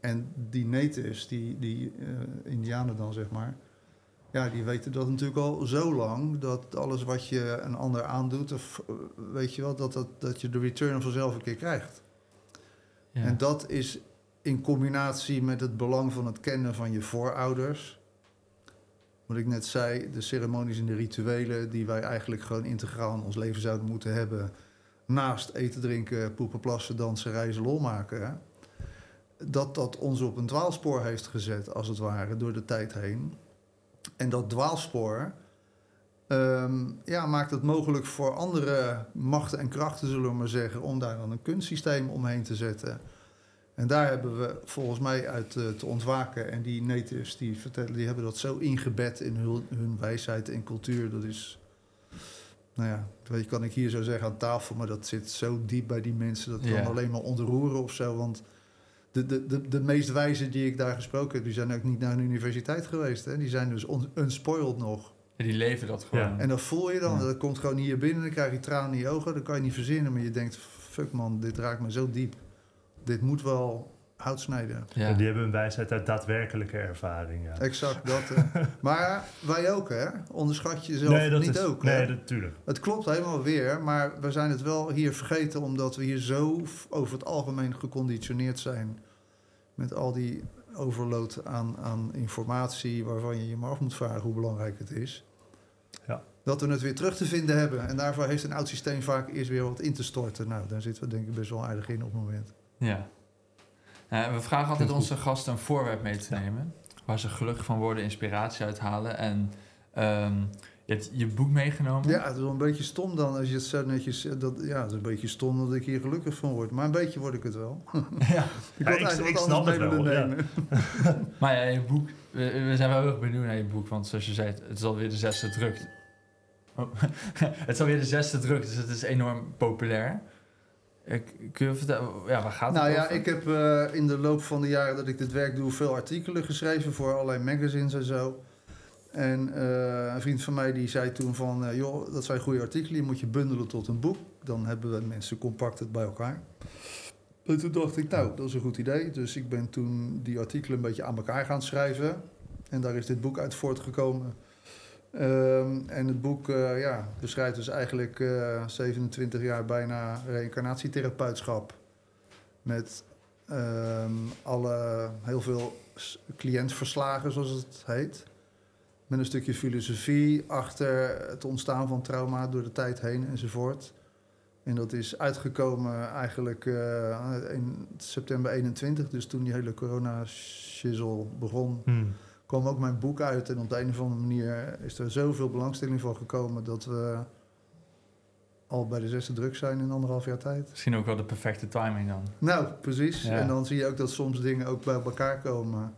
En die natives, die, die eh, indianen dan zeg maar. Ja, die weten dat natuurlijk al zo lang. Dat alles wat je een ander aandoet, of eh, weet je wel, dat, dat, dat je de return vanzelf een keer krijgt. Ja. En dat is in combinatie met het belang van het kennen van je voorouders. Wat ik net zei, de ceremonies en de rituelen die wij eigenlijk gewoon integraal in ons leven zouden moeten hebben. Naast eten, drinken, poepen, plassen, dansen, reizen, lol maken. hè. Dat dat ons op een dwaalspoor heeft gezet, als het ware, door de tijd heen. En dat dwaalspoor, ehm, ja, maakt het mogelijk voor andere machten en krachten, zullen we maar zeggen, om daar dan een kunstsysteem omheen te zetten. En daar hebben we volgens mij uit eh, te ontwaken. En die natives die vertellen, die hebben dat zo ingebed in hun, hun wijsheid en cultuur. Dat is, nou ja, weet je, kan ik hier zo zeggen aan tafel, maar dat zit zo diep bij die mensen. Dat Ja. kan alleen maar ontroeren of zo. Want de, de, de, de meest wijze die ik daar gesproken heb, die zijn ook niet naar een universiteit geweest. Hè? Die zijn dus un- unspoiled nog. Ja, die leven dat gewoon. Ja. En dat voel je dan. Ja. Dat komt gewoon hier binnen. Dan krijg je tranen in je ogen. Dat kan je niet verzinnen. Maar je denkt, fuck man, dit raakt me zo diep. Dit moet wel hout snijden. Ja. En die hebben een wijsheid uit daadwerkelijke ervaring. Ja. Exact, dat. maar wij ook, hè? Onderschat jezelf nee, dat niet is, ook. Nee, natuurlijk. Het klopt helemaal weer, maar we zijn het wel hier vergeten... omdat we hier zo over het algemeen geconditioneerd zijn... met al die overload aan, aan informatie... waarvan je je maar af moet vragen hoe belangrijk het is. Ja. Dat we het weer terug te vinden hebben. En daarvoor heeft een oud systeem vaak eerst weer wat in te storten. Nou, daar zitten we denk ik best wel aardig in op het moment. Ja. We vragen altijd onze gasten een voorwerp mee te Ja. nemen. Waar ze gelukkig van worden, inspiratie uithalen. En ehm, je hebt je boek meegenomen. Ja, het is wel een beetje stom dan als je het zo netjes... Dat, ja, het is een beetje stom dat ik hier gelukkig van word. Maar een beetje word ik het wel. ja. Ik Ja, snap het wel, nemen. Maar ja, je boek, we, we zijn wel heel erg benieuwd naar je boek. Want zoals je zei, het is alweer de zesde druk. Oh. het is alweer de zesde druk, dus het is enorm populair. Ik, kun je vertellen, ja, waar gaat Nou het ja, over? ik heb eh, in de loop van de jaren dat ik dit werk doe... veel artikelen geschreven voor allerlei magazines en zo. En eh, een vriend van mij die zei toen van... eh, joh, dat zijn goede artikelen, die moet je bundelen tot een boek. Dan hebben we mensen compact het bij elkaar. En toen dacht ik, nou, dat is een goed idee. Dus ik ben toen die artikelen een beetje aan elkaar gaan schrijven. En daar is dit boek uit voortgekomen. Ehm, en het boek eh, ja, beschrijft dus eigenlijk eh 27 jaar bijna reïncarnatietherapeutschap. Met ehm, alle, heel veel cliëntverslagen, zoals het heet. Met een stukje filosofie achter het ontstaan van trauma door de tijd heen enzovoort. En dat is uitgekomen eigenlijk eh, in september 21, dus toen die hele corona-shizzle begon Hmm. kwam ook mijn boek uit. En op de een of andere manier is er zoveel belangstelling voor gekomen dat we al bij de zesde druk zijn in anderhalf jaar tijd. Misschien ook wel de perfecte timing dan. Nou, precies. Ja. En dan zie je ook dat soms dingen ook bij elkaar komen.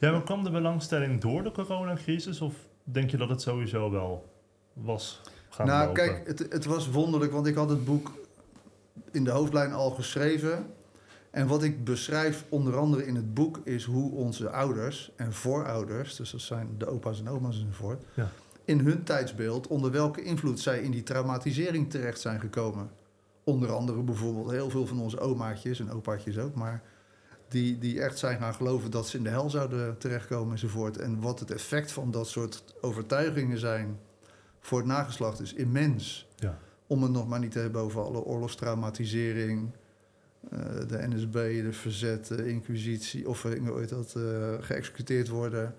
Ja, maar kwam de belangstelling door de coronacrisis? Of denk je dat het sowieso wel was gaan nou, lopen? kijk, het, het was wonderlijk, want ik had het boek in de hoofdlijn al geschreven. En wat ik beschrijf onder andere in het boek is hoe onze ouders en voorouders, dus dat zijn de opa's en oma's enzovoort, Ja. in hun tijdsbeeld onder welke invloed zij in die traumatisering terecht zijn gekomen. Onder andere bijvoorbeeld heel veel van onze omaatjes en opaatjes ook, maar die, die echt zijn gaan geloven dat ze in de hel zouden terechtkomen enzovoort. En wat het effect van dat soort overtuigingen zijn voor het nageslacht is immens. Ja. Om het nog maar niet te hebben over alle oorlogstraumatisering, eh, de NSB, de verzet, de inquisitie, of heet dat, eh, geëxecuteerd worden,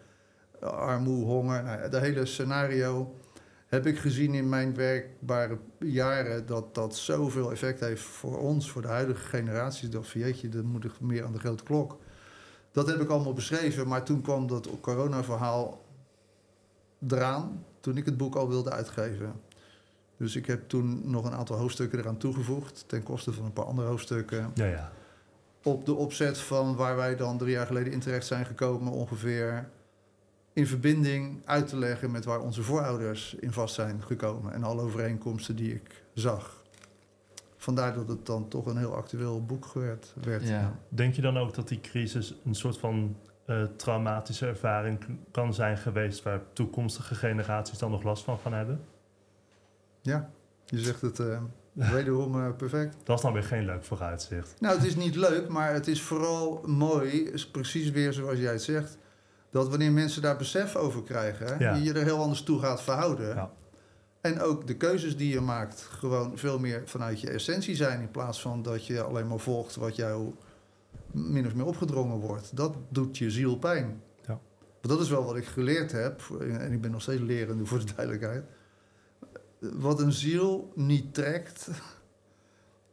armoede, honger. Nou, hele scenario heb ik gezien in mijn werkbare jaren dat dat zoveel effect heeft voor ons, voor de huidige generaties. Van jeetje, dan moet ik meer aan de grote klok. Dat heb ik allemaal beschreven, maar toen kwam dat corona-verhaal eraan, toen ik het boek al wilde uitgeven. Dus ik heb toen nog een aantal hoofdstukken eraan toegevoegd, ten koste van een paar andere hoofdstukken. Ja, ja. Op de opzet van waar wij dan drie jaar geleden in terecht zijn gekomen, ongeveer in verbinding uit te leggen met waar onze voorouders in vast zijn gekomen en alle overeenkomsten die ik zag. Vandaar dat het dan toch een heel actueel boek werd. werd Ja. Denk je dan ook dat die crisis een soort van eh, traumatische ervaring kan zijn geweest... waar toekomstige generaties dan nog last van gaan hebben? Ja, je zegt het eh, wederom eh, perfect. Dat is dan weer geen leuk vooruitzicht. Nou, het is niet leuk, maar het is vooral mooi, is precies weer zoals jij het zegt, dat wanneer mensen daar besef over krijgen, Ja. je je er heel anders toe gaat verhouden. Ja. En ook de keuzes die je maakt gewoon veel meer vanuit je essentie zijn, in plaats van dat je alleen maar volgt wat jou min of meer opgedrongen wordt. Dat doet je ziel pijn. Ja. Dat is wel wat ik geleerd heb, en ik ben nog steeds lerende voor de duidelijkheid. Wat een ziel niet trekt,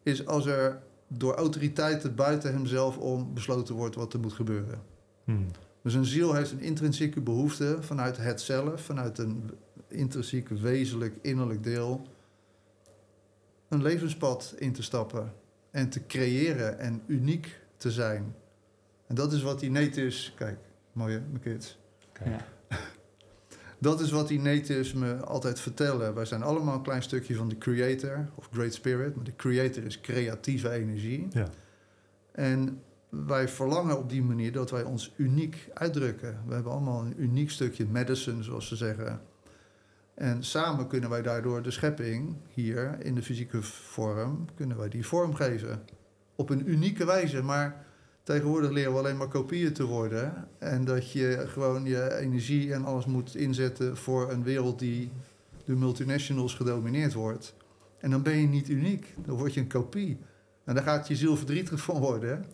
is als er door autoriteiten buiten hemzelf om besloten wordt wat er moet gebeuren. Hmm. Dus een ziel heeft een intrinsieke behoefte vanuit het zelf, vanuit een intrinsiek, wezenlijk, innerlijk deel, een levenspad in te stappen en te creëren en uniek te zijn. En dat is wat innate is. Kijk, mooie, mijn kids. Ja. Dat is wat die natives me altijd vertellen. Wij zijn allemaal een klein stukje van de creator of great spirit. Maar de creator is creatieve energie. Ja. En wij verlangen op die manier dat wij ons uniek uitdrukken. We hebben allemaal een uniek stukje medicine, zoals ze zeggen. En samen kunnen wij daardoor de schepping hier in de fysieke vorm, kunnen wij die vormgeven. Op een unieke wijze. Maar tegenwoordig leren we alleen maar kopieën te worden. En dat je gewoon je energie en alles moet inzetten voor een wereld die door multinationals gedomineerd wordt. En dan ben je niet uniek. Dan word je een kopie. En daar gaat je ziel verdrietig van worden.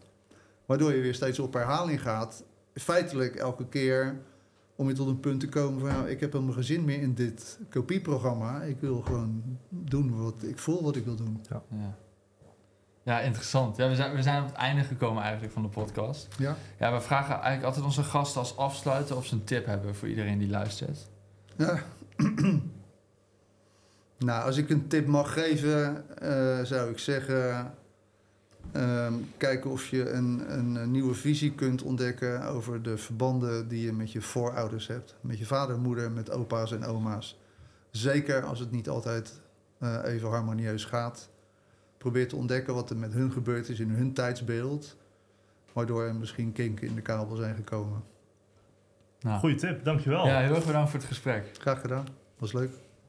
Waardoor je weer steeds op herhaling gaat. Feitelijk elke keer om je tot een punt te komen van... Nou, ik heb helemaal geen zin meer in dit kopieprogramma. Ik wil gewoon doen wat ik voel wat ik wil doen. Ja. ja, interessant. Ja, we, zijn, we zijn op het einde gekomen eigenlijk van de podcast. Ja? Ja, we vragen eigenlijk altijd onze gasten als afsluiten of ze een tip hebben voor iedereen die luistert. Ja. nou, als ik een tip mag geven, eh, zou ik zeggen... ehm, kijken of je een, een, nieuwe visie kunt ontdekken over de verbanden die je met je voorouders hebt. Met je vader, moeder, met opa's en oma's. Zeker als het niet altijd eh, even harmonieus gaat. Probeer te ontdekken wat er met hun gebeurd is in hun tijdsbeeld. Waardoor er misschien kinken in de kabel zijn gekomen. Nou, Goeie tip, dankjewel. Ja, heel erg bedankt voor het gesprek. Graag gedaan. Was leuk.